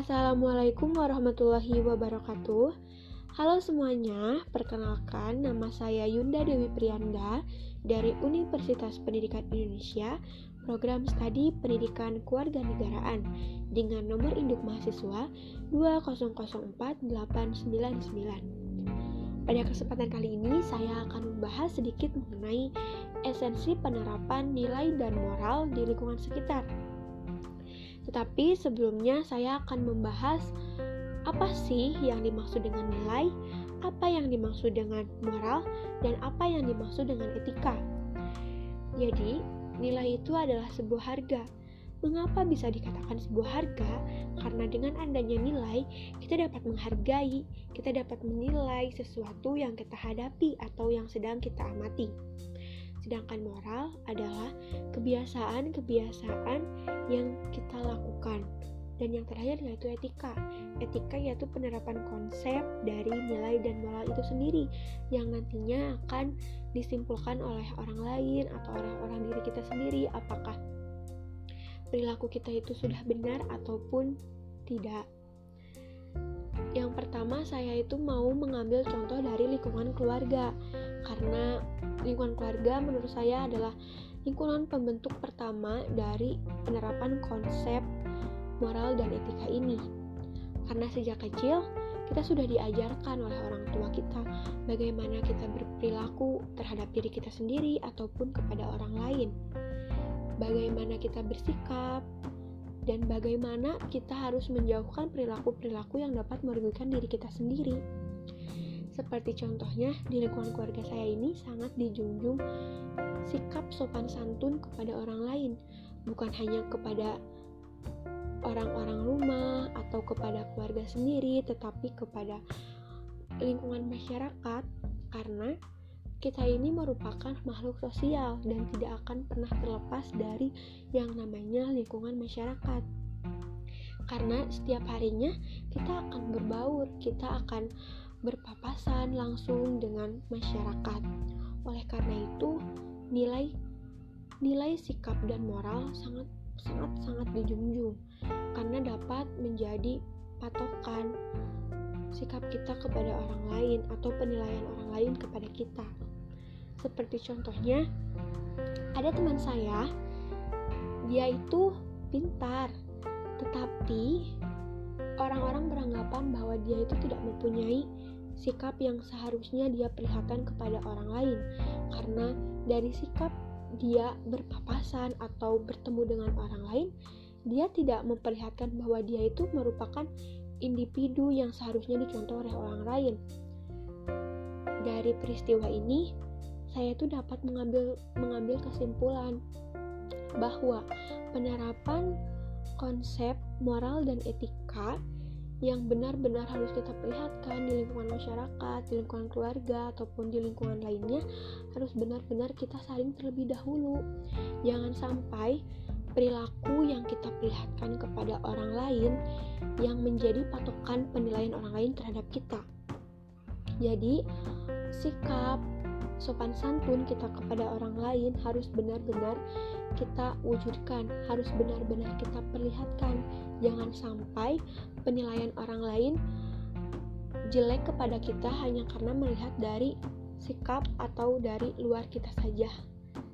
Assalamualaikum warahmatullahi wabarakatuh. Halo semuanya, perkenalkan nama saya Yunda Dewi Priyanda dari Universitas Pendidikan Indonesia, program studi Pendidikan Kewarganegaraan dengan nomor induk mahasiswa 2004899. Pada kesempatan kali ini saya akan membahas sedikit mengenai esensi penerapan nilai dan moral di lingkungan sekitar. Tetapi sebelumnya saya akan membahas apa sih yang dimaksud dengan nilai, apa yang dimaksud dengan moral, dan apa yang dimaksud dengan etika. Jadi, nilai itu adalah sebuah harga. Mengapa bisa dikatakan sebuah harga? Karena dengan adanya nilai, kita dapat menghargai, kita dapat menilai sesuatu yang kita hadapi atau yang sedang kita amati. Sedangkan moral adalah kebiasaan-kebiasaan yang kita lakukan. Dan yang terakhir yaitu etika. Etika yaitu penerapan konsep dari nilai dan moral itu sendiri yang nantinya akan disimpulkan oleh orang lain atau oleh orang diri kita sendiri apakah perilaku kita itu sudah benar ataupun tidak. Yang pertama saya itu mau mengambil contoh dari lingkungan keluarga karena lingkungan keluarga menurut saya adalah lingkungan pembentuk pertama dari penerapan konsep moral dan etika ini. Karena sejak kecil kita sudah diajarkan oleh orang tua kita bagaimana kita berperilaku terhadap diri kita sendiri ataupun kepada orang lain. Bagaimana kita bersikap dan bagaimana kita harus menjauhkan perilaku-perilaku yang dapat merugikan diri kita sendiri. Seperti contohnya di lingkungan keluarga saya ini sangat dijunjung sikap sopan santun kepada orang lain, bukan hanya kepada orang-orang rumah atau kepada keluarga sendiri, tetapi kepada lingkungan masyarakat karena kita ini merupakan makhluk sosial dan tidak akan pernah terlepas dari yang namanya lingkungan masyarakat. Karena setiap harinya kita akan berbaur, kita akan berpapasan langsung dengan masyarakat. Oleh karena itu, nilai nilai sikap dan moral sangat sangat sangat dijunjung karena dapat menjadi patokan sikap kita kepada orang lain atau penilaian orang lain kepada kita. Seperti contohnya, ada teman saya, dia itu pintar, tetapi orang-orang beranggapan bahwa dia itu tidak mempunyai sikap yang seharusnya dia perlihatkan kepada orang lain. Karena dari sikap dia berpapasan atau bertemu dengan orang lain dia tidak memperlihatkan bahwa dia itu merupakan individu yang seharusnya dicontoh oleh orang lain. Dari peristiwa ini saya itu dapat mengambil mengambil kesimpulan bahwa penerapan konsep moral dan etika yang benar-benar harus kita perlihatkan di lingkungan masyarakat, di lingkungan keluarga, ataupun di lingkungan lainnya harus benar-benar kita saling terlebih dahulu. Jangan sampai perilaku yang kita perlihatkan kepada orang lain yang menjadi patokan penilaian orang lain terhadap kita. Jadi, sikap sopan santun kita kepada orang lain harus benar-benar kita wujudkan, harus benar-benar kita perlihatkan. Jangan sampai penilaian orang lain jelek kepada kita hanya karena melihat dari sikap atau dari luar kita saja.